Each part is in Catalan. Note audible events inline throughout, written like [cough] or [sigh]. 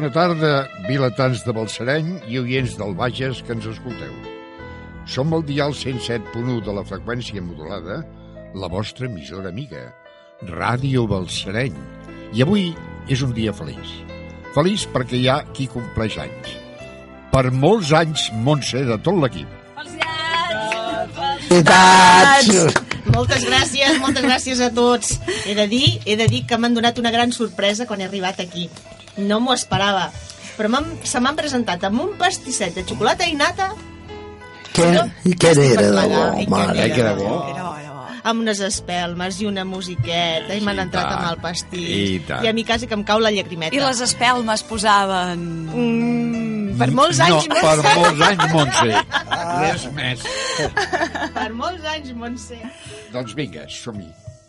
Bona tarda, vilatans de Balsareny i oients del Bages que ens escolteu. Som el dial 107.1 de la freqüència modulada, la vostra emissora amiga, Ràdio Balsareny. I avui és un dia feliç. Feliç perquè hi ha qui compleix anys. Per molts anys, Montse, de tot l'equip. Felicitats! Moltes gràcies, moltes gràcies a tots. He de dir, he de dir que m'han donat una gran sorpresa quan he arribat aquí. No m'ho esperava. Però se m'han presentat amb un pastisset de xocolata i nata Què, I què era de bo, i què mare? Que era bo. Era bo, era bo. amb unes espelmes i una musiqueta i m'han I entrat tant, amb el i pastís. tant. I a mi quasi que em cau la llagrimeta. I les espelmes posaven... Mm, per molts anys, no, Montse. per molts anys, [laughs] Montse. Res més. Per molts anys, Montse. Doncs vinga, som-hi.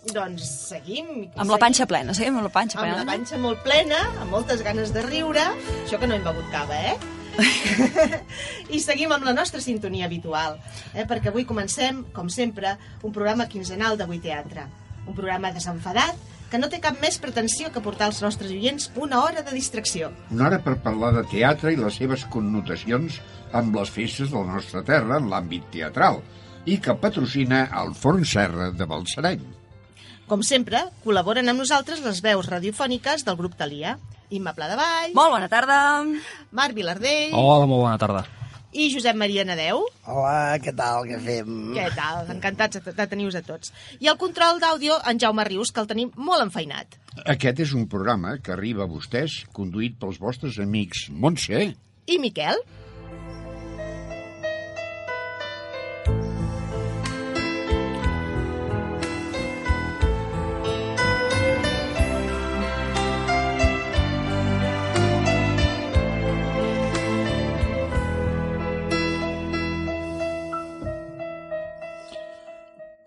Doncs seguim. Amb la panxa plena, sí? Amb la panxa Amb plena. la panxa molt plena, amb moltes ganes de riure. Això que no hem begut cava, eh? [laughs] I seguim amb la nostra sintonia habitual, eh? perquè avui comencem, com sempre, un programa quinzenal d'Avui Teatre. Un programa desenfadat que no té cap més pretensió que portar als nostres oients una hora de distracció. Una hora per parlar de teatre i les seves connotacions amb les festes de la nostra terra en l'àmbit teatral i que patrocina el Forn Serra de Balsareny. Com sempre, col·laboren amb nosaltres les veus radiofòniques del grup Talia. Imma Pla de Vall, Molt bona tarda. Marc Vilardell Hola, molt bona tarda. i Josep Maria Nadeu. Hola, què tal, què fem? Què tal? Encantats de de tenir-vos a tots. I el control d'àudio, en Jaume Rius, que el tenim molt enfeinat. Aquest és un programa que arriba a vostès conduït pels vostres amics Montse, I Miquel?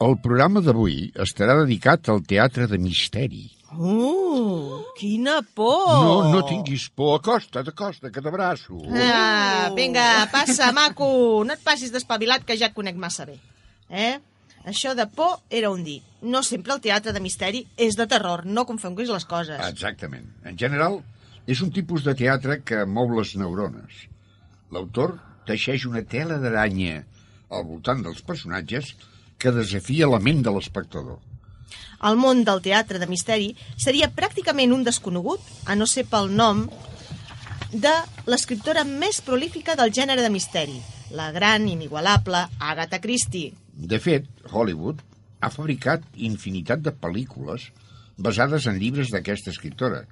El programa d'avui estarà dedicat al teatre de misteri. Uh, quina por! No, no tinguis por, acosta't, acosta't, que t'abraço. Ah, vinga, passa, maco. No et passis d'espavilat, que ja et conec massa bé. Eh? Això de por era un dir. No sempre el teatre de misteri és de terror. No confonguis les coses. Exactament. En general, és un tipus de teatre que mou les neurones. L'autor teixeix una tela d'aranya al voltant dels personatges que desafia la ment de l'espectador. El món del teatre de misteri seria pràcticament un desconegut, a no ser pel nom, de l'escriptora més prolífica del gènere de misteri, la gran, inigualable Agatha Christie. De fet, Hollywood ha fabricat infinitat de pel·lícules basades en llibres d'aquesta escriptora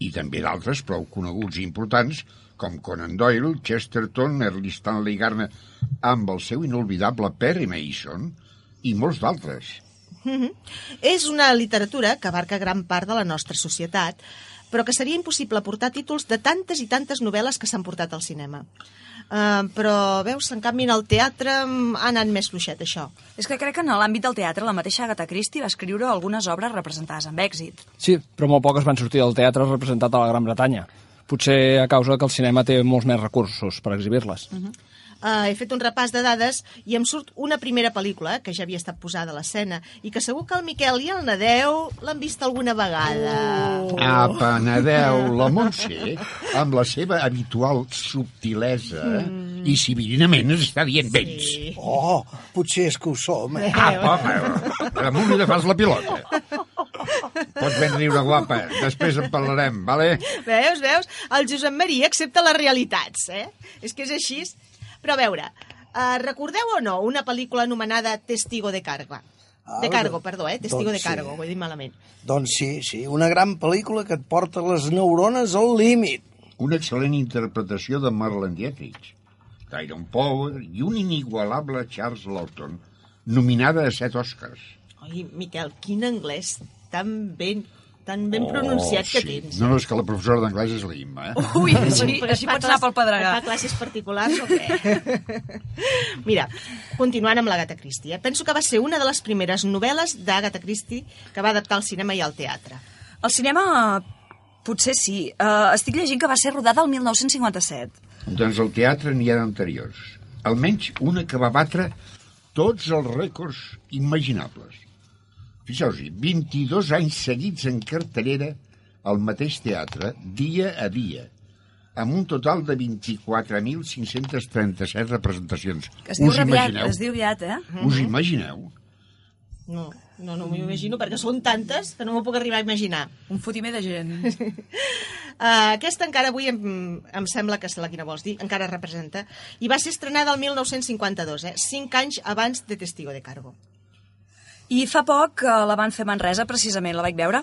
i també d'altres prou coneguts i importants com Conan Doyle, Chesterton, Early Stanley Garner amb el seu inolvidable Perry Mason i molts d'altres. [laughs] És una literatura que abarca gran part de la nostra societat, però que seria impossible portar títols de tantes i tantes novel·les que s'han portat al cinema. Uh, però, veus, en canvi, en el teatre mm, ha anat més fluixet, això. És que crec que en l'àmbit del teatre la mateixa Agatha Christie va escriure algunes obres representades amb èxit. Sí, però molt poques van sortir del teatre representat a la Gran Bretanya. Potser a causa que el cinema té molts més recursos per exhibir-les. Uh, he fet un repàs de dades i em surt una primera pel·lícula que ja havia estat posada a l'escena i que segur que el Miquel i el Nadeu l'han vist alguna vegada. Oh. Apa, Nadeu, la Montse, amb la seva habitual subtilesa mm. i civilinament ens està dient. Sí. Oh, potser és que ho som. Eh? Apa, home, damunt li fas la pilota. [laughs] Pots ben riure, guapa. Després en parlarem, vale? Veus, veus? El Josep Maria accepta les realitats, eh? És que és així. Però a veure, uh, recordeu o no una pel·lícula anomenada Testigo de Carga? De Ah, cargo, doncs- perdó, eh? Testigo doncs de sí. cargo, ho he dit malament. Doncs sí, sí, una gran pel·lícula que et porta les neurones al límit. Una excel·lent interpretació de Marlon Dietrich, Tyrone Power i un inigualable Charles Lawton, nominada a set Oscars. Oi, Miquel, quin anglès tan ben, tan ben pronunciat que tens. Oh, No, no, és que la professora d'anglès és la Imma, eh? Ui, així, així pots anar pel pedregar. Fa classes particulars o què? [laughs] Mira, continuant amb l'Agatha Christie. Eh? Penso que va ser una de les primeres novel·les d'Agatha Christie que va adaptar al cinema i al teatre. El cinema, potser sí. Uh, estic llegint que va ser rodada el 1957. Doncs al teatre n'hi ha d'anteriors. Almenys una que va batre tots els rècords imaginables. Fixeu-vos, 22 anys seguits en cartellera al mateix teatre, dia a dia, amb un total de 24.537 representacions. Que es diu Us aviat, imagineu? es diu aviat, eh? Us imagineu? No, no, no m'ho imagino, perquè són tantes que no m'ho puc arribar a imaginar. Un fotimer de gent. Uh, [laughs] aquesta encara avui em, em sembla que és la quina vols dir, encara representa, i va ser estrenada el 1952, eh? cinc anys abans de Testigo de Cargo. I fa poc eh, la van fer a Manresa, precisament, la vaig veure.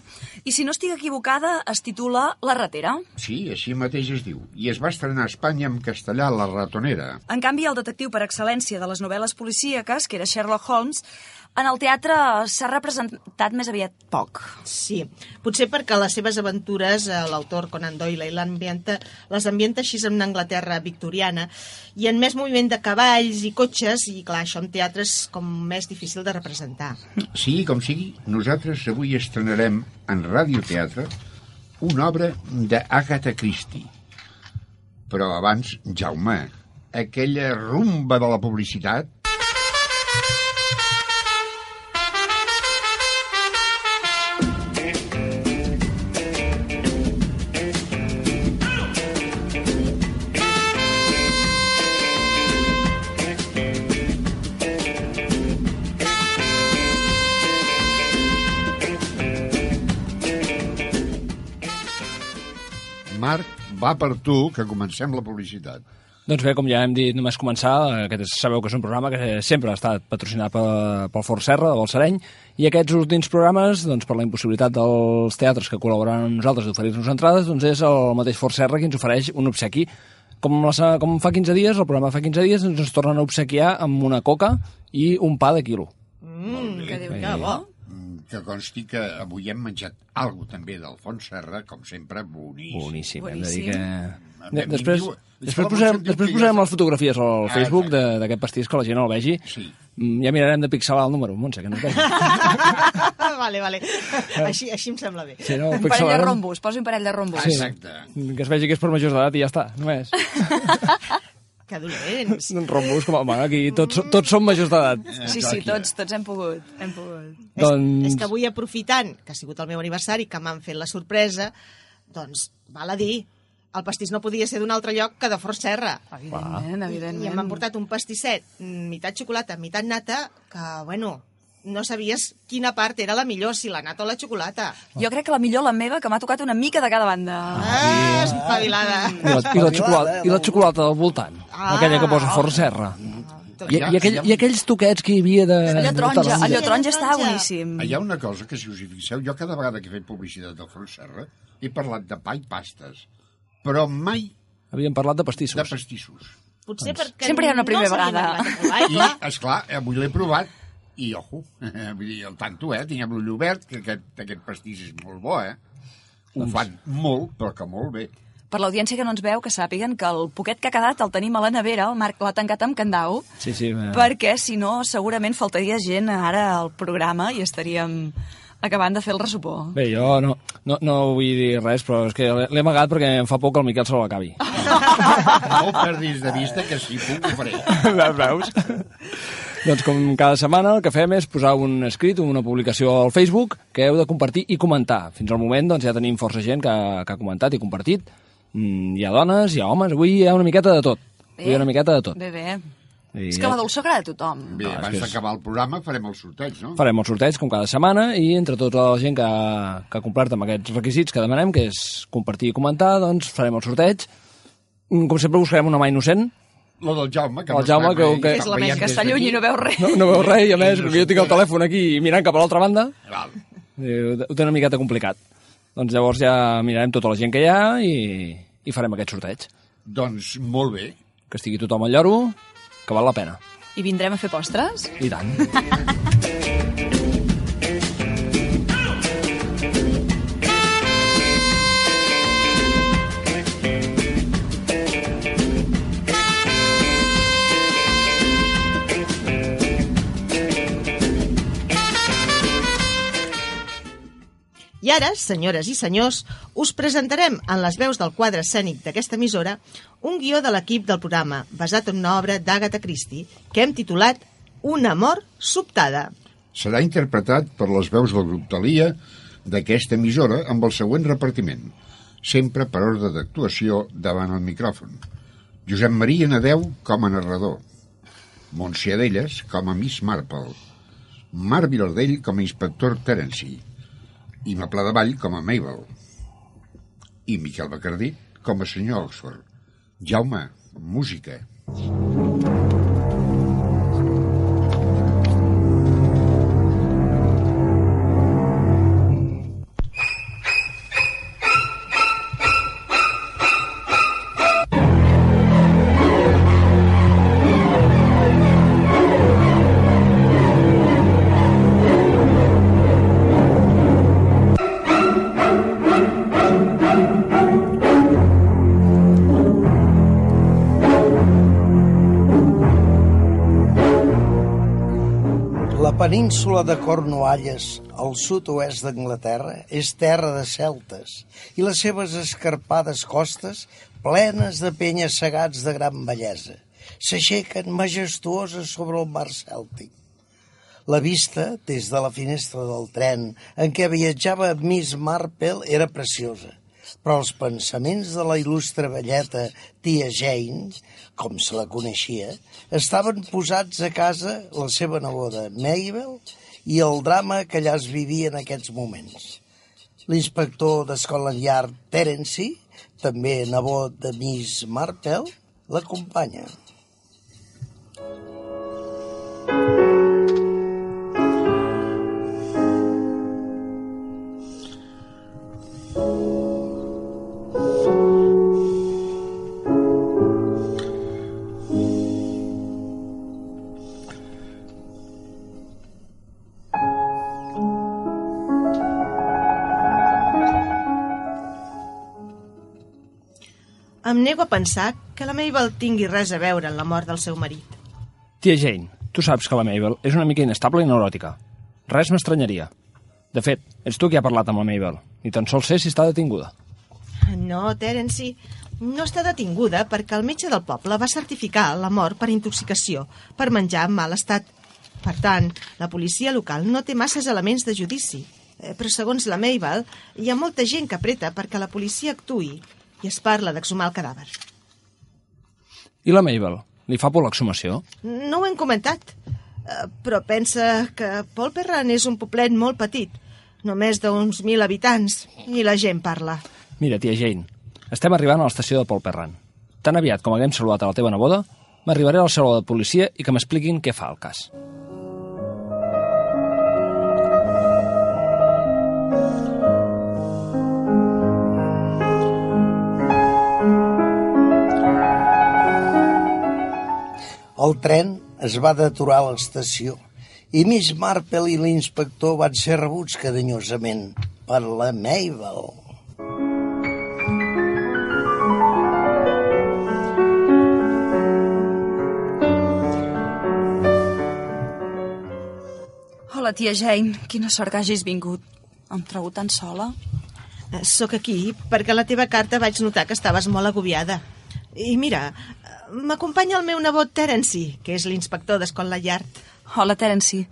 I si no estic equivocada, es titula La ratera. Sí, així mateix es diu. I es va estrenar a Espanya en castellà La ratonera. En canvi, el detectiu per excel·lència de les novel·les policíaques, que era Sherlock Holmes, en el teatre s'ha representat més aviat poc. Sí, potser perquè les seves aventures, eh, l'autor Conan Doyle i l'ambienta, les ambienta així en una Anglaterra victoriana i en més moviment de cavalls i cotxes i clar, això en teatre és com més difícil de representar. Sigui com sigui, nosaltres avui estrenarem en radioteatre una obra d'Agatha Christie. Però abans, Jaume, aquella rumba de la publicitat va per tu, que comencem la publicitat. Doncs bé, com ja hem dit només començar, aquest és, sabeu que és un programa que sempre ha estat patrocinat pel, pel Fort Serra, de Balsareny, i aquests últims programes, doncs, per la impossibilitat dels teatres que col·laboren amb nosaltres d'oferir-nos entrades, doncs és el mateix Fort Serra qui ens ofereix un obsequi. Com, la, com fa 15 dies, el programa fa 15 dies, ens, ens tornen a obsequiar amb una coca i un pa de quilo. Mm, que que bo. Que consti que avui hem menjat algo també d'Alfons Serra, com sempre, boníssim. Boníssim, hem de Boníssim. dir que... De, després, diu- després posarem, després posarem les fotografies al Ah, Facebook d'aquest pastís que la gent el vegi. Sí. Mm, Ja mirarem de pixelar el número, Montse, que no es vegi. [laughs] vale, vale. Així, així em sembla bé. Si no, Un parell de pixelarem- rombos, posi un parell de rombos. Sí. Exacte. Que es vegi que és per majors d'edat i ja està, només. [laughs] Que dolents. Rombos, com a... Bueno, aquí tots, tots som majors d'edat. Sí, sí, tots, tots hem pogut, hem pogut. És, Doncs- és que avui aprofitant que ha sigut el meu aniversari, que m'han fet la sorpresa, doncs val a dir, el pastís no podia ser d'un altre lloc que de Fort Serra. Evidentment, evidentment. I m'han portat un pastisset, mm, meitat xocolata, meitat nata, que, bueno, no sabies quina part era la millor, si la nata o la xocolata. Jo crec que la millor la meva, que m'ha tocat una mica de cada banda. Ah, espavilada. I la, i la, xocolata, I la xocolata del voltant, Ah. aquella que posa Fort Serra. Doncs I, i, aquell, I aquells toquets que hi havia de... Allò de taronja, allò taronja està boníssim. Hi ha una cosa que, si us hi fixeu, jo cada vegada que he fet publicitat d'Alfons Serra he parlat de pa i pastes, però mai Havíem parlat de de pastissos. pastissos. Potser perquè Sempre hi ha una primera no vegada. provar, i I, clar, esclar, avui l'he provat i, ojo, [laughs] vull dir, el tanto, eh? Amb l'ull obert, que aquest, aquest pastís és molt bo, eh? Ho fan molt, però que molt bé. Per l'audiència que no ens veu, que sàpiguen que el poquet que ha quedat el tenim a la nevera, el Marc l'ha tancat amb candau, Sí, sí. eh, perquè si no segurament faltaria gent ara al programa i estaríem acabant de fer el ressupó. Bé, jo no, no, no vull dir res, però és que l'he l'he amagat perquè em fa por que el Miquel se l'acabi. [laughs] No perdis de vista que si puc ho faré. [laughs] Veus? Doncs com cada setmana el que fem és posar un escrit, una publicació al Facebook que heu de compartir i comentar. Fins al moment doncs, ja tenim força gent que, ha- que ha comentat i compartit. Mm, hi ha dones, hi ha homes, avui hi ha una miqueta de tot. Avui hi ha una miqueta de tot. Bé, bé. I És que la dolçó agrada a tothom. Bé, No, abans que és- d'acabar el programa farem el sorteig, no? Farem el sorteig com cada setmana i entre tota la gent que, que ha complert amb aquests requisits que demanem, que és compartir i comentar, doncs farem el sorteig. Mm, Com sempre buscarem una mà innocent. Lo del Jaume, que El no Jaume, que- que- És la més Que està lluny i no veu res. No, no veu res i a més, no jo tinc el telèfon aquí mirant cap a l'altra banda, Val. i ho ho té una miqueta complicat. Doncs llavors ja mirarem tota la gent que hi ha i, i farem aquest sorteig. Doncs molt bé. Que estigui tothom al lloro, que val la pena. I vindrem a fer postres? I tant. [laughs] I ara, senyores i senyors, us presentarem en les veus del quadre escènic d'aquesta emissora un guió de l'equip del programa, basat en una obra d'Agatha Christie, que hem titulat Una mort sobtada. Serà interpretat per les veus del grup Talia d'aquesta emissora amb el següent repartiment. sempre per ordre d'actuació davant el micròfon. Josep Maria Nadeu com a narrador. Montse Adelles com a Miss Marple. Marc Vilardell com a inspector Terence i Maplà de Vall com a Mabel i Miquel Bacardí com a senyor Oxford. Jaume, música. La península de Cornualles, al sud-oest d'Anglaterra, és terra de celtes i les seves escarpades costes, plenes de penyes segats de gran bellesa, s'aixequen majestuoses sobre el mar cèltic. La vista, des de la finestra del tren en què viatjava Miss Marple, era preciosa, però els pensaments de la il·lustre velleta tia Jane, com se la coneixia, estaven posats a casa la seva neboda Mabel i el drama que allà es vivia en aquests moments. L'inspector d'Escola Yard Terence, també nebot de Miss Marple, l'acompanya. Nego a pensar que la Mabel tingui res a veure en la mort del seu marit. Tia Jane, tu saps que la Mabel és una mica inestable i neuròtica. Res m'estranyaria. De fet, ets tu qui ha parlat amb la Mabel. Ni tan sols sé si està detinguda. No, Terence, no està detinguda perquè el metge del poble va certificar la mort per intoxicació, per menjar en mal estat. Per tant, la policia local no té masses elements de judici. Eh, Però segons la Mabel, hi ha molta gent que apreta perquè la policia actui i es parla d'exhumar el cadàver. I la Mabel? Li fa por l'exhumació? No ho hem comentat, eh, però pensa que Polperran és un poblet molt petit, només d'uns mil habitants, i la gent parla. Mira, tia Jane, estem arribant a l'estació de Pol Perran. Tan aviat com haguem saludat a la teva neboda, m'arribaré al saló de policia i que m'expliquin què fa el cas. El tren es va deturar a l'estació i Miss Marple i l'inspector van ser rebuts carinyosament per la Mabel. Hola, tia Jane. Quina sort que hagis vingut. Em trobo tan sola. Eh, Sóc aquí perquè a la teva carta vaig notar que estaves molt agobiada. I mira, m'acompanya el meu nebot Terence, que és l'inspector d'Escola Yard. Hola, Terence.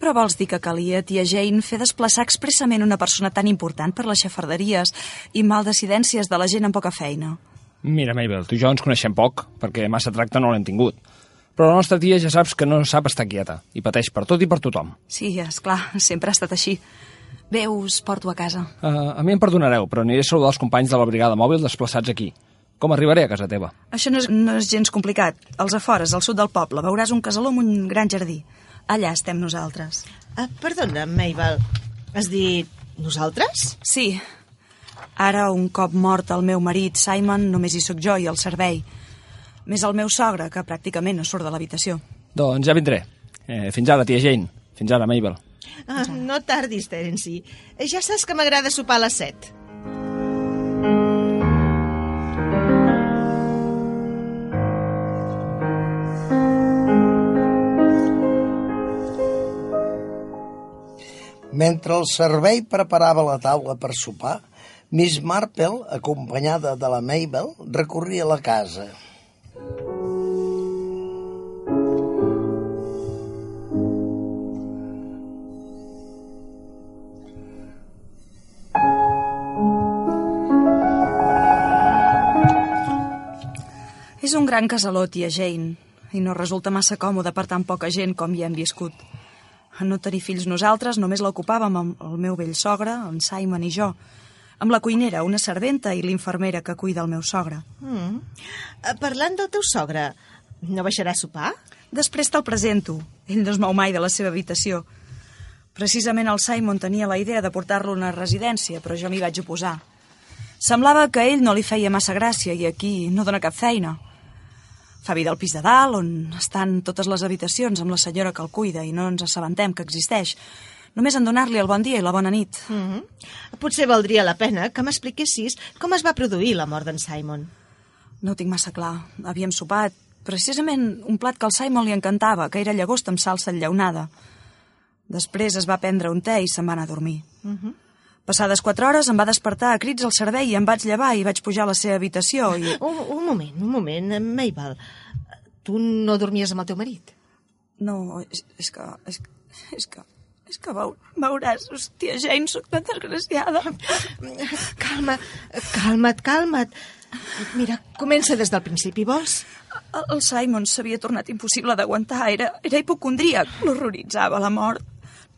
Però vols dir que calia, tia Jane, fer desplaçar expressament una persona tan important per les xafarderies i maldecidències de la gent amb poca feina? Mira, Mabel, tu i jo ens coneixem poc, perquè massa tracte no l'hem tingut. Però la nostra tia ja saps que no sap estar quieta, i pateix per tot i per tothom. Sí, és clar, sempre ha estat així. Bé, us porto a casa. Uh, a mi em perdonareu, però aniré a saludar els companys de la brigada mòbil desplaçats aquí. Com arribaré a casa teva? Això no és, no és gens complicat. Als afores, al sud del poble, veuràs un casaló amb un gran jardí. Allà estem nosaltres. Ah, perdona, Mabel, has dit nosaltres? Sí. Ara, un cop mort el meu marit, Simon, només hi sóc jo i el servei. Més el meu sogre, que pràcticament no surt de l'habitació. Doncs ja vindré. Eh, fins ara, tia Jane. Fins ara, Mabel. Ah, no tardis, Terence. Ja saps que m'agrada sopar a les set. Mentre el servei preparava la taula per sopar, Miss Marple, acompanyada de la Mabel, recorria la casa. És un gran casalot, tia Jane, i no resulta massa còmode per tan poca gent com hi hem viscut. En no tenir fills nosaltres, només l'ocupàvem amb el meu vell sogre, en Simon i jo, amb la cuinera, una serventa i l'infermera que cuida el meu sogre. Mm. Eh, Parlant del teu sogre, no baixarà a sopar? Després te'l presento. Ell no es mou mai de la seva habitació. Precisament el Simon tenia la idea de portar-lo a una residència, però jo m'hi vaig oposar. Semblava que ell no li feia massa gràcia i aquí no dona cap feina. Fa vida al pis de dalt, on estan totes les habitacions amb la senyora que el cuida i no ens assabentem que existeix. Només en donar-li el bon dia i la bona nit. Mm -hmm. Potser valdria la pena que m'expliquessis com es va produir la mort d'en Simon. No ho tinc massa clar. Havíem sopat precisament un plat que al Simon li encantava, que era llagosta amb salsa enllaunada. Després es va prendre un te i se'n va anar a dormir. Mm -hmm. Passades quatre hores em va despertar a crits al servei i em vaig llevar i vaig pujar a la seva habitació i... [laughs] Un, un moment, un moment, eh, Mabel. Tu no dormies amb el teu marit? No, és, és que... És, és que... És que veu, veuràs, hòstia, Jane, sóc tan desgraciada. [laughs] Calma, calma't, calma't. Mira, comença des del principi, vols? El, el Simon s'havia tornat impossible d'aguantar. Era, era hipocondríac, l'horroritzava la mort.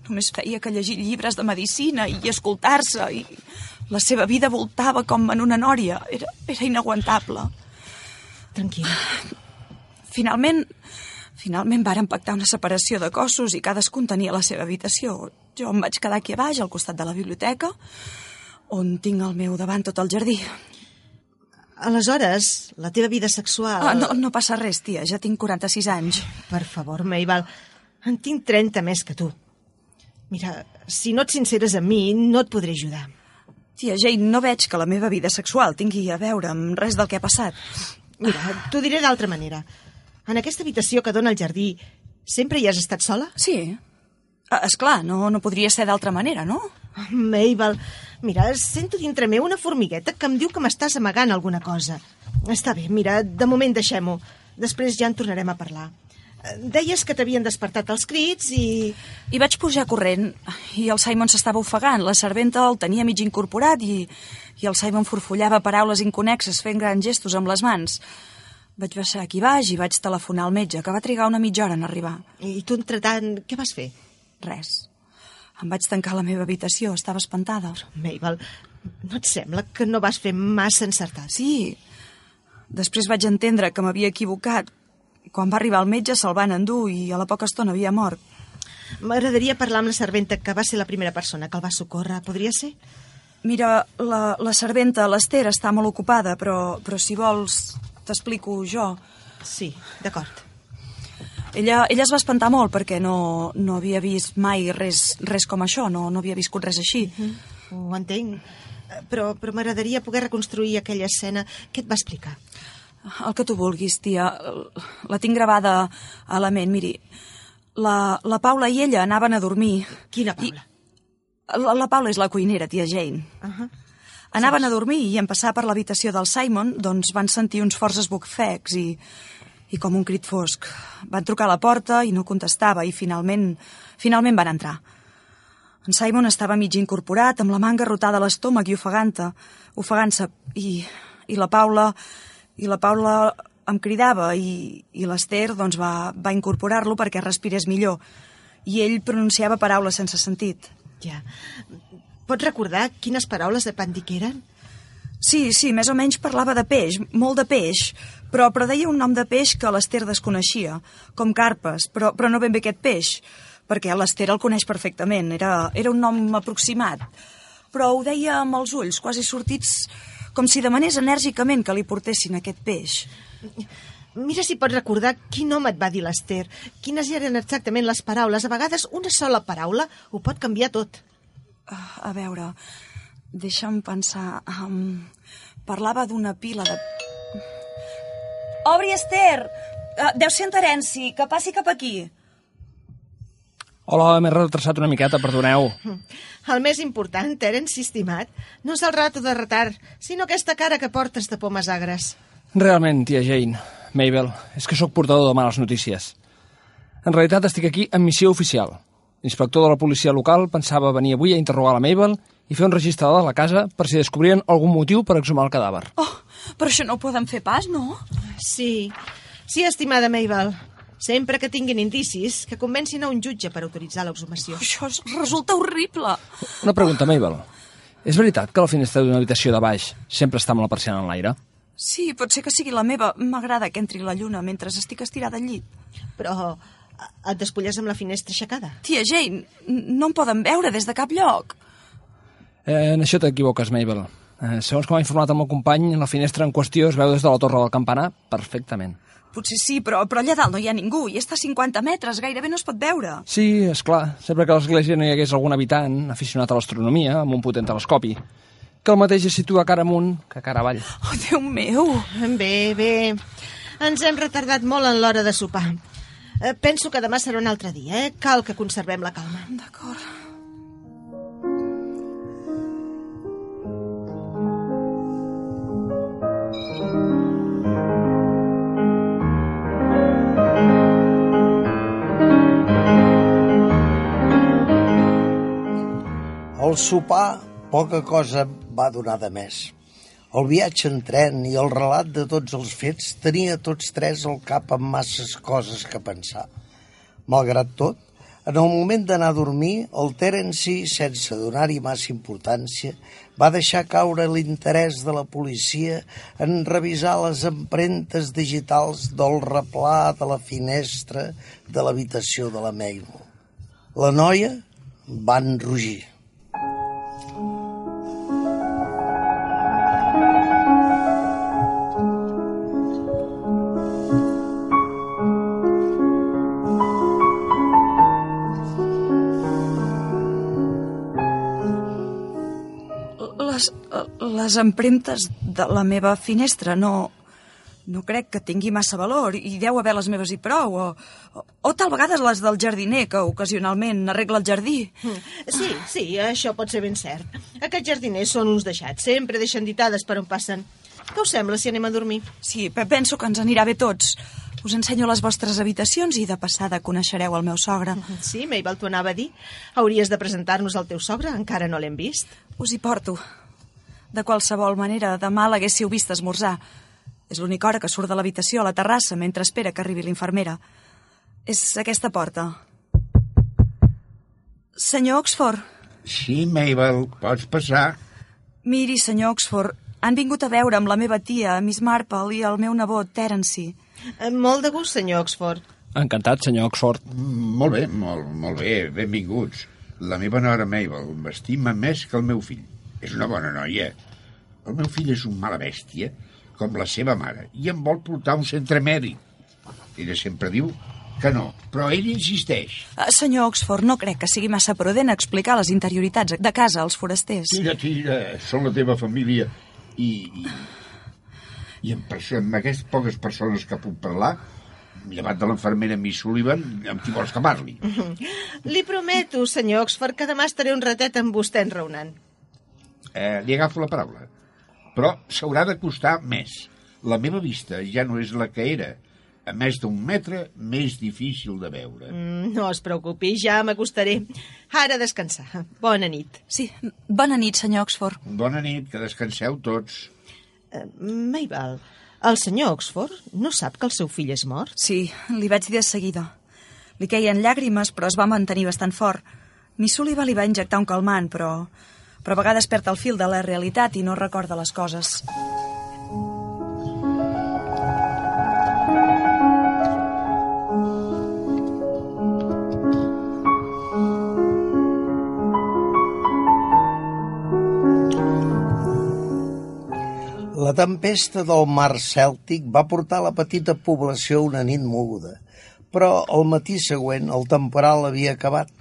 Només feia que llegir llibres de medicina i escoltar-se i la seva vida voltava com en una nòria. Era, era inaguantable. Tranquil·la. Finalment, finalment varen pactar una separació de cossos i cadascun tenia la seva habitació. Jo em vaig quedar aquí a baix, al costat de la biblioteca, on tinc al meu davant tot el jardí. Aleshores, la teva vida sexual... Ah, no, no passa res, tia, ja tinc 46 anys. Per favor, Mabel, en tinc 30 més que tu. Mira, si no et sinceres amb mi, no et podré ajudar. Tia Jane, no veig que la meva vida sexual tingui a veure amb res del que ha passat. Mira, t'ho diré d'altra manera. En aquesta habitació que dona al jardí, sempre hi has estat sola? Sí. Ah, És clar, no, no podria ser d'altra manera, no? Mabel, mira, sento dintre meu una formigueta que em diu que m'estàs amagant alguna cosa. Està bé, mira, de moment deixem-ho. Després ja en tornarem a parlar. Deies que t'havien despertat els crits i... I vaig pujar corrent i el Simon s'estava ofegant. La serventa el tenia mig incorporat i, i el Simon forfollava paraules inconexes fent grans gestos amb les mans. Vaig baixar aquí baix i vaig telefonar al metge, que va trigar una mitja hora en arribar. I tu, entretant, què vas fer? Res. Em vaig tancar a la meva habitació, estava espantada. Mabel, no et sembla que no vas fer massa encertat? Sí. Després vaig entendre que m'havia equivocat. Quan va arribar el metge se'l van endur i a la poca estona havia mort. M'agradaria parlar amb la serventa que va ser la primera persona que el va socórrer. Podria ser? Mira, la, la serventa, l'Ester, està molt ocupada, però, però si vols t'explico jo. Sí, d'acord. Ella, ella es va espantar molt perquè no, no havia vist mai res, res com això, no, no havia viscut res així. Ho entenc. Però, però m'agradaria poder reconstruir aquella escena. Què et va explicar? El que tu vulguis, tia. La tinc gravada a la ment. Miri, la, la Paula i ella anaven a dormir. Quina Paula? La, la Paula és la cuinera, tia Jane. Uh -huh. Anaven a dormir i en passar per l'habitació del Simon, doncs van sentir uns forts esbufecs i, i com un crit fosc. Van trucar a la porta i no contestava i finalment, finalment van entrar. En Simon estava mig incorporat, amb la manga rotada a l'estómac i ofegant-se, ofegant-se, i, i la Paula, i la Paula em cridava i, i l'Ester doncs, va, va incorporar-lo perquè respirés millor. I ell pronunciava paraules sense sentit. Ja. Pots recordar quines paraules de pan dic eren? Sí, sí, més o menys parlava de peix, molt de peix, però, però deia un nom de peix que l'Ester desconeixia, com carpes, però, però no ben bé aquest peix, perquè l'Ester el coneix perfectament, era, era un nom aproximat. Però ho deia amb els ulls, quasi sortits, com si demanés enèrgicament que li portessin aquest peix. Mira si pots recordar quin nom et va dir l'Ester, quines eren exactament les paraules. A vegades una sola paraula ho pot canviar tot. Ah, A veure, deixa'm pensar... Um, parlava d'una pila de... Obri, Esther! Uh, deu ser en Terenci, que passi cap aquí. Hola, m'he retrasat una miqueta, perdoneu. [laughs] El més important, Terence, estimat, no és el rato de retard, sinó aquesta cara que portes de pomes agres. Realment, tia Jane, Mabel, és que sóc portador de males notícies. En realitat estic aquí en missió oficial. L'inspector de la policia local pensava venir avui a interrogar la Mabel i fer un registrador de la casa per si descobrien algun motiu per exhumar el cadàver. Oh, però això no ho poden fer pas, no? Sí, sí, estimada Mabel. Sempre que tinguin indicis, que convencin a un jutge per autoritzar l'exhumació. Això es- resulta horrible. Una pregunta, Mabel. És veritat que la finestra d'una habitació de baix sempre està amb la persiana en l'aire? Sí, pot ser que sigui la meva. M'agrada que entri la lluna mentre estic estirada al llit. Però eh, et despulles amb la finestra aixecada. Tia Jane, no em poden veure des de cap lloc. Eh, en això t'equivoques, Mabel. Eh, segons com ha informat el meu company, la finestra en qüestió es veu des de la torre del campanar perfectament. Potser sí, però, però allà dalt no hi ha ningú i està a 50 metres, gairebé no es pot veure. Sí, és clar. Sempre que a l'església no hi hagués algun habitant aficionat a l'astronomia amb un potent telescopi, que el mateix es situa cara amunt que cara avall. Oh, Déu meu! Bé, bé. Ens hem retardat molt en l'hora de sopar. Eh, Penso que demà serà un altre dia, eh? Cal que conservem la calma. D'acord. Sopar poca cosa va donar de més. El viatge en tren i el relat de tots els fets tenia tots tres al cap amb masses coses que pensar. Malgrat tot, en el moment d'anar a dormir, el Terence, sense donar-hi massa importància, va deixar caure l'interès de la policia en revisar les empremtes digitals del replà de la finestra de l'habitació de la Mabel. La noia va enrugir. Les empremtes de la meva finestra no... No crec que tingui massa valor i deu haver les meves i prou. O, o, o tal vegades les del jardiner, que ocasionalment arregla el jardí. Sí, sí, això pot ser ben cert. Aquests jardiners són uns deixats. Sempre deixen ditades per on passen. Què us sembla si anem a dormir? Sí, pe- penso que ens anirà bé tots. Us ensenyo les vostres habitacions i de passada coneixereu el meu sogre. [laughs] Sí, Mabel, t'ho anava a dir. Hauries de presentar-nos al teu sogre. Encara no l'hem vist. Us hi porto. De qualsevol manera, demà l'haguéssiu vist esmorzar. És l'única hora que surt de l'habitació a la terrassa mentre espera que arribi l'infermera. És aquesta porta. Senyor Oxford, Sí, Mabel, pots passar. miri, senyor Oxford, han vingut a veure amb la meva tia, Miss Marple, i el meu nebot, Terence. Eh, Molt de gust, senyor Oxford. Encantat, senyor Oxford. Mm, Molt bé, molt, molt bé, benvinguts. La meva nora Mabel m'estima més que el meu fill. És una bona noia. El meu fill és un mala bèstia, com la seva mare, i em vol portar a un centre mèdic. Ella sempre diu que no, però ell insisteix. Uh, senyor Oxford, no crec que sigui massa prudent explicar les interioritats de casa als forasters. Tira, tira, són la teva família i... i, i amb, perso amb aquestes poques persones que puc parlar, llevat de l'infermera Miss Sullivan, amb qui vols que parli? [laughs] Li prometo, senyor Oxford, que demà estaré un ratet amb vostè enraonant. Eh, li agafo la paraula. Però s'haurà de costar més. La meva vista ja no és la que era. A més d'un metre, més difícil de veure. Mm, No es preocupi, ja m'acostaré. Ara a descansar. Bona nit. Sí, bona nit, senyor Oxford. Bona nit, que descanseu tots. Uh, Mabel, el senyor Oxford no sap que el seu fill és mort? Sí, li vaig dir de seguida. Li queien llàgrimes, però es va mantenir bastant fort. Miss Sullivan li va injectar un calmant, però... però a vegades perd el fil de la realitat i no recorda les coses. La tempesta del mar Cèltic va portar la petita població una nit moguda, però el matí següent el temporal havia acabat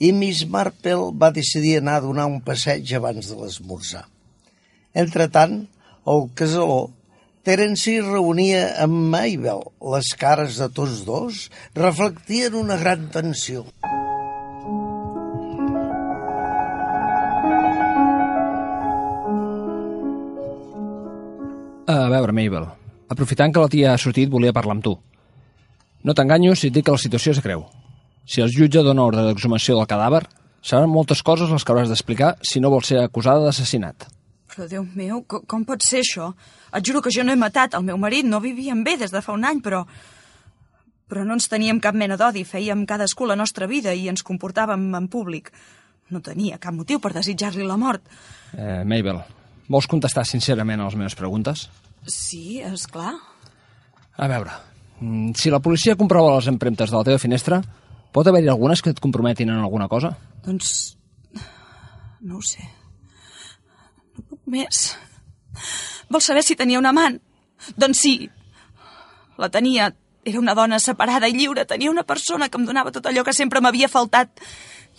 i Miss Marple va decidir anar a donar un passeig abans de l'esmorzar. Entretant, al casaló, Terence reunia amb Mabel. Les cares de tots dos reflectien una gran tensió. A veure, Mabel, aprofitant que la tia ha sortit, volia parlar amb tu. No t'enganyo si et dic que la situació és greu. Si el jutge dona ordre d'exhumació del cadàver, Seran moltes coses les que hauràs d'explicar si no vols ser acusada d'assassinat. Però, Déu meu, com, com pot ser això? Et juro que jo no he matat el meu marit, no vivíem bé des de fa un any, però... Però no ens teníem cap mena d'odi, fèiem cadascú la nostra vida i ens comportàvem en públic. No tenia cap motiu per desitjar-li la mort. Eh, Mabel, vols contestar sincerament a les meves preguntes? Sí, és clar. A veure, mm, si la policia comprova les empremtes de la teva finestra, pot haver-hi algunes que et comprometin en alguna cosa? Doncs... No ho sé. No puc més. Vols saber si tenia un amant? Doncs sí. La tenia. Era una dona separada i lliure. Tenia una persona que em donava tot allò que sempre m'havia faltat.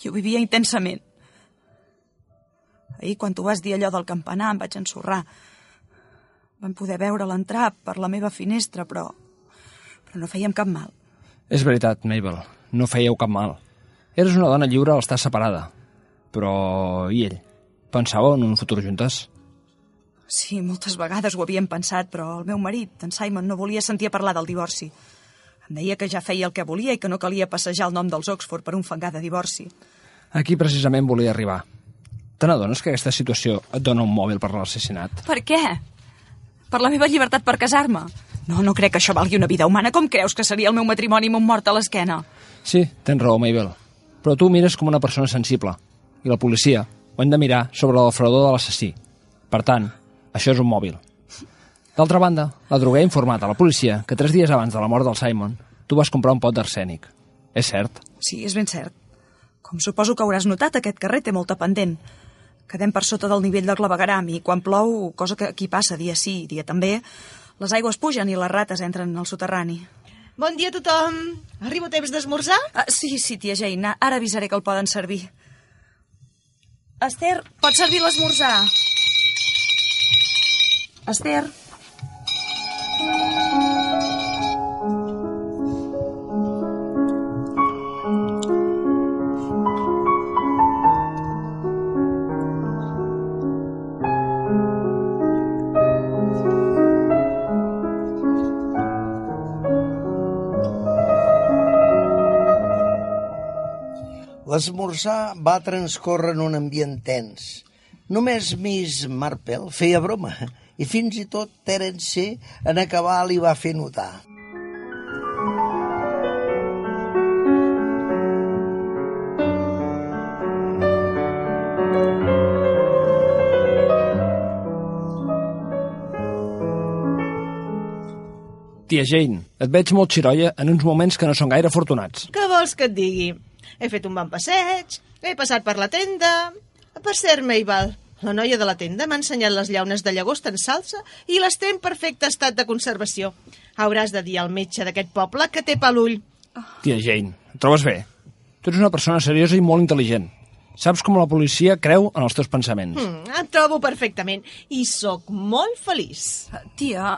I ho vivia intensament. Ahir, quan tu vas dir allò del campanar, em vaig ensorrar. Vam poder veure l'entrar per la meva finestra, però... però no fèiem cap mal. És veritat, Mabel, no fèieu cap mal. Eres una dona lliure al estar separada. Però... i ell? Pensàveu en un futur juntes? Sí, moltes vegades ho havíem pensat, però el meu marit, en Simon, no volia sentir a parlar del divorci. Em deia que ja feia el que volia i que no calia passejar el nom dels Oxford per un fangar de divorci. Aquí precisament volia arribar. Te n'adones que aquesta situació et dona un mòbil per l'assassinat? Per què? Per la meva llibertat per casar-me? No, no crec que això valgui una vida humana. Com creus que seria el meu matrimoni amb un mort a l'esquena? Sí, tens raó, Mabel. Però tu mires com una persona sensible. I la policia ho hem de mirar sobre el fredor de l'assassí. Per tant, això és un mòbil. D'altra banda, la droguer ha informat a la policia que tres dies abans de la mort del Simon tu vas comprar un pot d'arsènic. És cert? Sí, és ben cert. Com suposo que hauràs notat, aquest carrer té molta pendent. Quedem per sota del nivell del clavegaram i quan plou, cosa que aquí passa dia sí, dia també, les aigües pugen i les rates entren al soterrani. Bon dia a tothom. Arribo a temps d'esmorzar? Ah, sí, sí, tia Jane, ara avisaré que el poden servir. Esther, pots servir l'esmorzar? Esther? L'esmorzar va transcórrer en un ambient tens. Només Miss Marple feia broma i fins i tot Terence en acabar li va fer notar. Tia Jane, et veig molt xiroia en uns moments que no són gaire afortunats. Què vols que et digui? He fet un bon passeig, he passat per la tenda... Per cert, Mabel, la noia de la tenda m'ha ensenyat les llaunes de llagosta en salsa i les té en perfecte estat de conservació. Hauràs de dir al metge d'aquest poble que té per l'ull. Tia Jane, et trobes bé? Tu ets una persona seriosa i molt intel·ligent. Saps com la policia creu en els teus pensaments. Mm, em trobo perfectament i sóc molt feliç. Tia,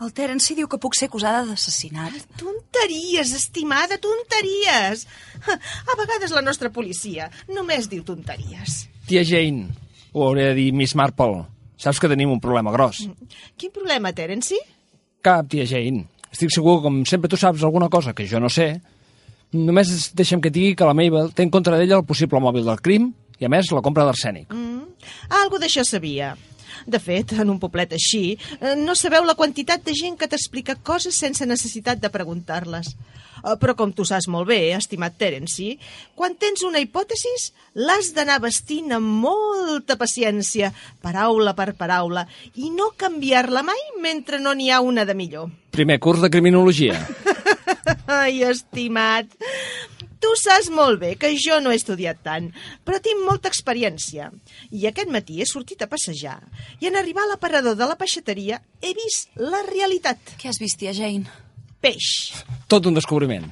el Terence diu que puc ser acusada d'assassinat. Tonteries, estimada, tonteries. A vegades la nostra policia només diu tonteries. Tia Jane, ho hauré de dir Miss Marple. Saps que tenim un problema gros. Quin problema, Terence? Cap, tia Jane. Estic segur que, com sempre tu saps alguna cosa que jo no sé, només deixa'm que digui que la Mabel té en contra d'ella el possible mòbil del crim i, a més, la compra d'arsènic. Mm, algo d'això sabia. De fet, en un poblet així, eh, no sabeu la quantitat de gent que t'explica coses sense necessitat de preguntar-les. Eh, Però com tu saps molt bé, estimat Terence, quan tens una hipòtesi, l'has d'anar vestint amb molta paciència, paraula per paraula, i no canviar-la mai mentre no n'hi ha una de millor. Primer curs de criminologia. [laughs] Ai, estimat, tu saps molt bé que jo no he estudiat tant, però tinc molta experiència. I aquest matí he sortit a passejar i en arribar a l'aparador de la peixateria he vist la realitat. Què has vist, tia Jane? Peix. Tot un descobriment.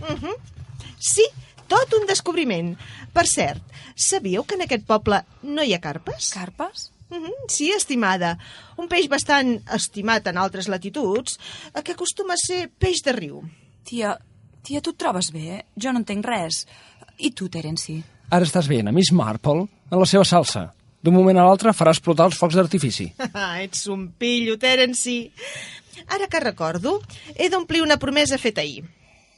Sí, tot un descobriment. Per cert, sabíeu que en aquest poble no hi ha carpes? Carpes? Mhm, Sí, estimada. Un peix bastant estimat en altres latituds, eh, que acostuma a ser peix de riu. Tia, tia, tu et trobes bé? Jo no entenc res. I tu, Terence? Ara estàs veient a Miss Marple en la seva salsa. D'un moment a l'altre farà explotar els focs d'artifici. [laughs] Ah, ets un pillo, Terence. Ara que recordo, he d'omplir una promesa feta ahir.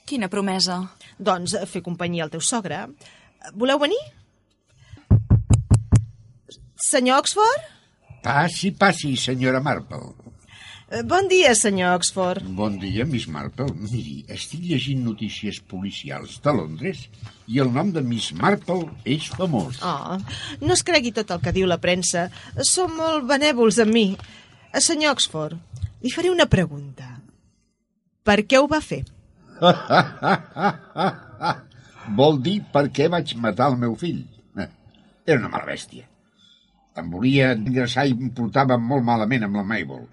Quina promesa? Doncs eh, fer companyia al teu sogre. Voleu venir? Senyor Oxford? Passi, passi, senyora Marple. Eh, Bon dia, senyor Oxford. Bon dia, Miss Marple. Miri, estic llegint notícies policials de Londres i el nom de Miss Marple és famós. Oh, no es cregui tot el que diu la premsa. Som molt benèvols amb mi. Eh, Senyor Oxford, li faré una pregunta. Per què ho va fer? [laughs] Vol dir per què vaig matar el meu fill. Eh, Era una mala bèstia. Em volia ingressar i em portava molt malament amb la Mabel,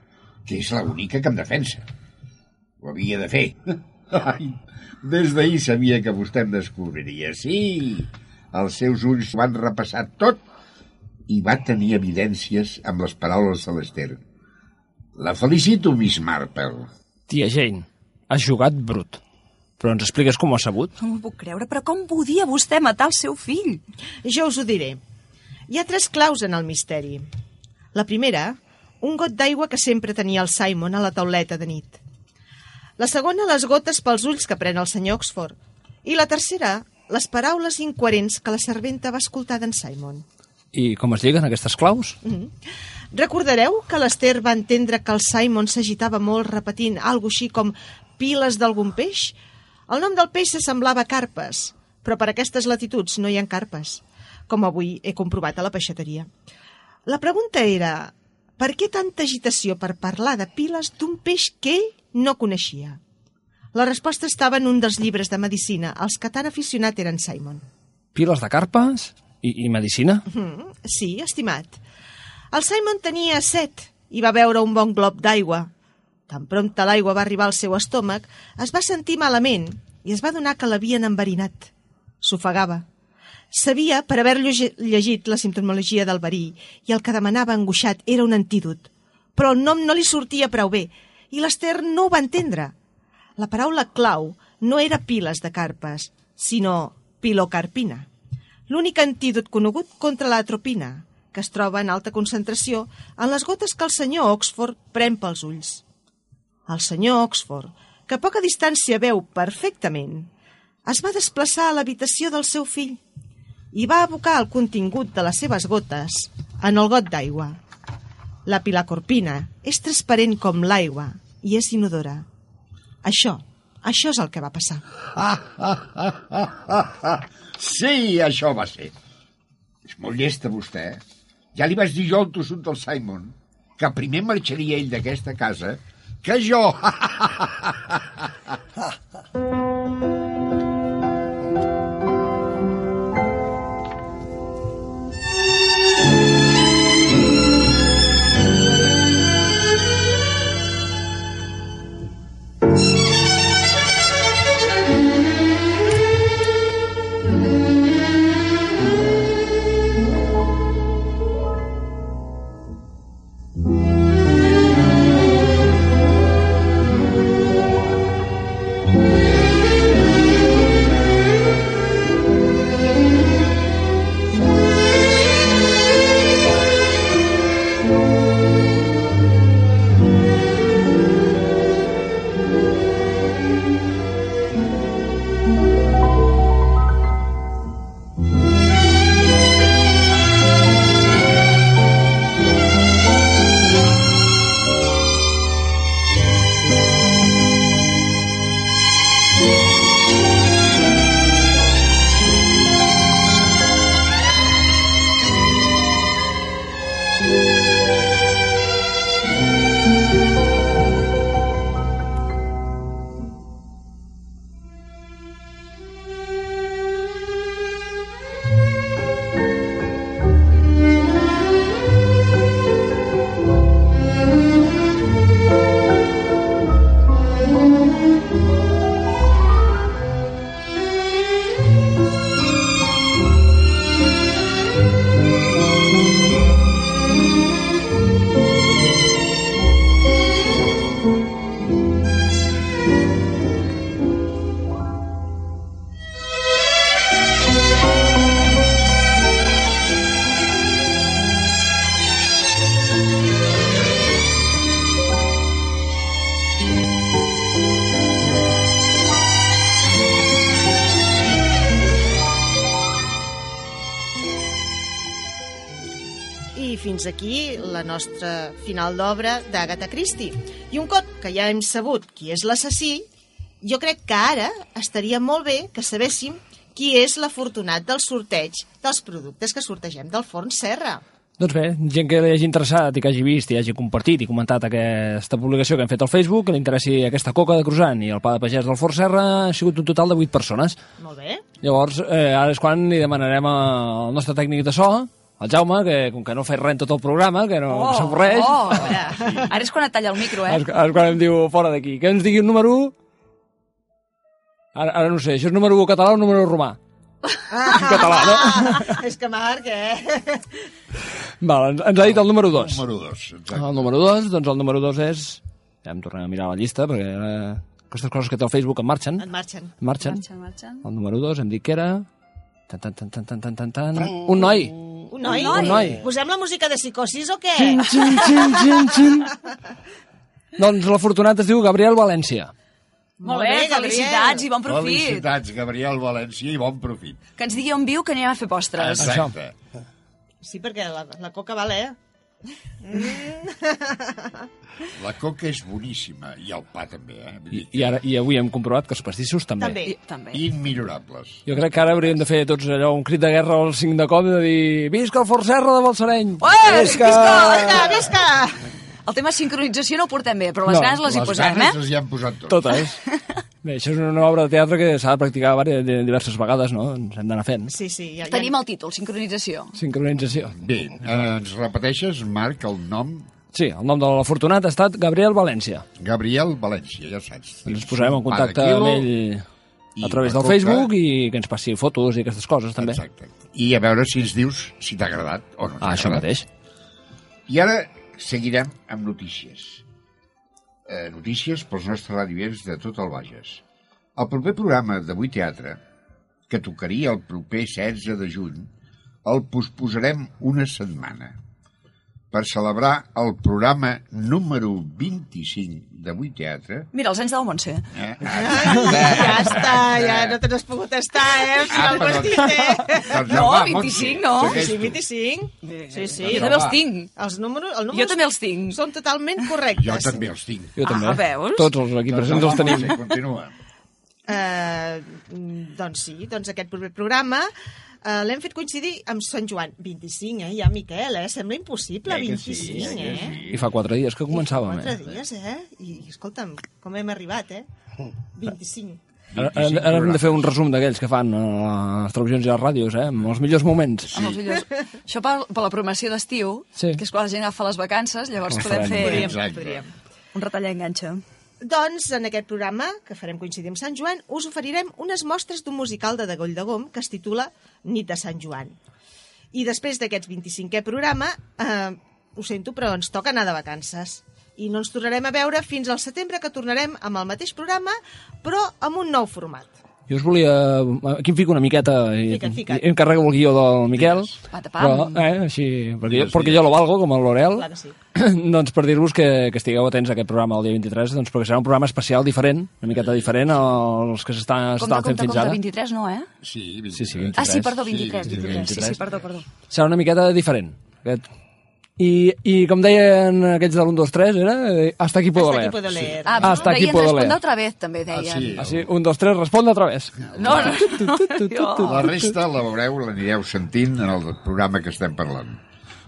que és l'única que em defensa. Ho havia de fer. [laughs] Ai, des d'ahir sabia que vostè em descobriria. Sí, els seus ulls van repassar tot i va tenir evidències amb les paraules de l'Ester. La felicito, Miss Marple. Tia Jane, has jugat brut. Però ens expliques com ho has sabut? No m'ho puc creure, però com podia vostè matar el seu fill? Jo us ho diré. Hi ha tres claus en el misteri. La primera, un got d'aigua que sempre tenia el Simon a la tauleta de nit. La segona, les gotes pels ulls que pren el senyor Oxford. I la tercera, les paraules incoherents que la serventa va escoltar d'en Simon. I com es lliguen aquestes claus? Recordareu que l'Ester va entendre que el Simon s'agitava molt repetint algo així com piles d'algun peix? El nom del peix s'assemblava carpes, però per aquestes latituds no hi ha carpes, com avui he comprovat a la peixateria. La pregunta era, per què tanta agitació per parlar de piles d'un peix que ell no coneixia? La resposta estava en un dels llibres de medicina, als que tan aficionat era en Simon. Piles de carpes? I, i medicina? Mm, sí, estimat. El Simon tenia set i va beure un bon glob d'aigua. Tan prompte l'aigua va arribar al seu estómac, es va sentir malament i es va donar que l'havien enverinat. S'ofegava. Sabia, per haver llegit la simptomologia del verí, i el que demanava angoixat era un antídot. Però el nom no li sortia prou bé, i l'Ester no ho va entendre. La paraula clau no era piles de carpes, sinó pilocarpina, l'únic antídot conegut contra l'atropina, que es troba en alta concentració en les gotes que el senyor Oxford pren pels ulls. El senyor Oxford, que a poca distància veu perfectament, es va desplaçar a l'habitació del seu fill i va abocar el contingut de les seves gotes en el got d'aigua. La pilacorpina és transparent com l'aigua i és inodora. Això, això és el que va passar. [laughs] Sí, això va ser. És molt llesta, vostè. eh? Ja li vaig dir jo al tossut del Simon que primer marxaria ell d'aquesta casa que jo. [laughs] fins aquí la nostra final d'obra d'Agatha Christie. I un cop que ja hem sabut qui és l'assassí, jo crec que ara estaria molt bé que sabéssim qui és l'afortunat del sorteig dels productes que sortegem del forn Serra. Doncs bé, gent que li hagi interessat i que hagi vist i hagi compartit i comentat aquesta publicació que hem fet al Facebook, que li interessi aquesta coca de croissant i el pa de pagès del Fort Serra, ha sigut un total de 8 persones. Molt bé. Llavors, eh, ara és quan li demanarem al nostre tècnic de so, el Jaume, que com que no fa res en tot el programa, que no que s'avorreix, Oh, Ara és quan et talla el micro, eh? és, és quan em diu fora d'aquí. Que ens digui un número 1? Ara, ara no sé, això és número 1 català o número romà? En català, no? Ah, [laughs] és que Marc, eh? Val, ens, ens ha dit el número 2. Número 2, exacte. El número 2, doncs el número 2 és... Ja em tornem a mirar la llista, perquè eh, aquestes coses que té el Facebook en marxen. En marxen. En marxen. Marxen, marxen. El número 2 hem dit que era... Tan, tan, tan, tan, tan, tan, tan, tan. Un noi. Un noi? Un noi. Posem la música de psicosis o què? Xin, xin, xin, xin, xin. doncs l'afortunat es diu Gabriel València. Molt bé, felicitats i bon profit. Felicitats, Gabriel València, i bon profit. Que ens digui on viu, que anem a fer postres. Exacte. Sí, perquè la, la coca val, eh? La coca és boníssima, i el pa també, eh? I, i, ara, I avui hem comprovat que els pastissos també. També. I, també. Immillorables. Jo crec que ara hauríem de fer tots allò, un crit de guerra al 5 de com i de dir Visca el Fort Serra de Balsareny! Ué, Visca, visca! El tema sincronització no ho portem bé, però les No, ganes les hi Les posem, ganes eh? les hi han posat tot. Totes. [laughs] Bé, això és una obra de teatre que s'ha de practicar diverses vegades, no? Ens hem d'anar fent. Sí, sí. Ja, ja. Tenim el títol, sincronització. Sincronització. Bé, eh, ens repeteixes, Marc, el nom? Sí, el nom de l'afortunat ha estat Gabriel València. Gabriel València, ja saps. Ens posarem en contacte amb ell a través del. Facebook i que ens passi fotos i aquestes coses, també. Exacte. I a veure si ens dius si t'ha agradat o no Ah, això agradat. mateix. I ara seguirem amb notícies. Eh, notícies pels nostres radiovients de tot el Bages. El proper programa d'Avui Teatre, que tocaria el proper 16 de juny, el posposarem una setmana per celebrar el programa número 25 d'Avui Teatre. Mira, els anys del Montse. Eh? [laughs] Ja està, ja no te n'has pogut estar, eh? Ah, dit, eh? Doncs No, va, 25 Montse, no. segueix Sí, tu. 25. Sí, sí. Jo també els tinc. Els números, el número Jo també els tinc. Són totalment correctes. Jo també els tinc. Jo també. Ah, veus? Tots els aquí presents els tenim. Continua. Eh, doncs sí, doncs aquest proper programa eh, l'hem fet coincidir amb Sant Joan. 25, eh, ja, Miquel, eh? Sembla impossible, Eh que sí, 25, eh eh? sí. I fa quatre dies que començàvem, Quatre eh? dies, eh? I, escolta'm, com hem arribat, eh? 25. Ara, ara, ara hem de fer un resum d'aquells que fan a les televisions i a les ràdios, eh? Amb els millors moments. Amb els millors. Això per, per la programació d'estiu, Sí. que és quan la gent agafa les vacances, llavors podem fer... Podríem, podríem. Un retallar enganxa. Doncs, en aquest programa, que farem coincidir amb Sant Joan, us oferirem unes mostres d'un musical de Degoll de Gom que es titula Nit de Sant Joan. I després d'aquest 25è programa, eh, ho sento, però ens toca anar de vacances. I no ens tornarem a veure fins al setembre, que tornarem amb el mateix programa, però amb un nou format. Jo us volia... Aquí em fico una miqueta i, Fica't, fica't. i encarrego el guió del Miquel. Patapam. Però, eh, així, perquè, jo, perquè jo lo valgo, com el que sí. [clears throat] doncs per dir-vos que, que estigueu atents a aquest programa el dia 23, doncs perquè serà un programa especial diferent, una miqueta diferent als que s'estan Compte, s'estan fent compte, fins compte, ara. 23 no, eh? Sí, 23. Sí, sí, 23. Ah, sí, perdó, Sí, 23, 23. Sí, sí, 23. perdó, perdó. Serà una miqueta diferent. Aquest. I, I com deien aquells de l'1, 2, 3, era eh, hasta aquí puedo Hasta leer. aquí puedo leer. Ah, Hasta aquí puedo leer. otra vez, també deien. Ah, sí. Ah, sí, 1, 2, 3, responde otra vez. No, no, no. jo- La resta la veureu, l'anireu sentint en el programa que estem parlant.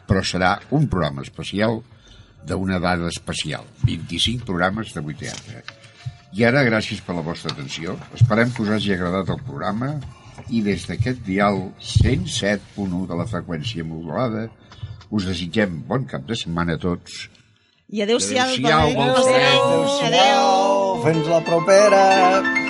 Però serà un programa especial d'una dada especial. 25 programes de 8 teatre. I ara, gràcies per la vostra atenció. Esperem que us hagi agradat el programa i des d'aquest dial 107.1 de la freqüència modulada us desitgem bon cap de setmana a tots. I adeu-siau. Adéu-siau, Adéu, Balsareny. adéu. adéu. Fins la propera.